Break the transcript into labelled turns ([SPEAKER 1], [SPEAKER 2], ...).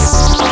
[SPEAKER 1] Yes.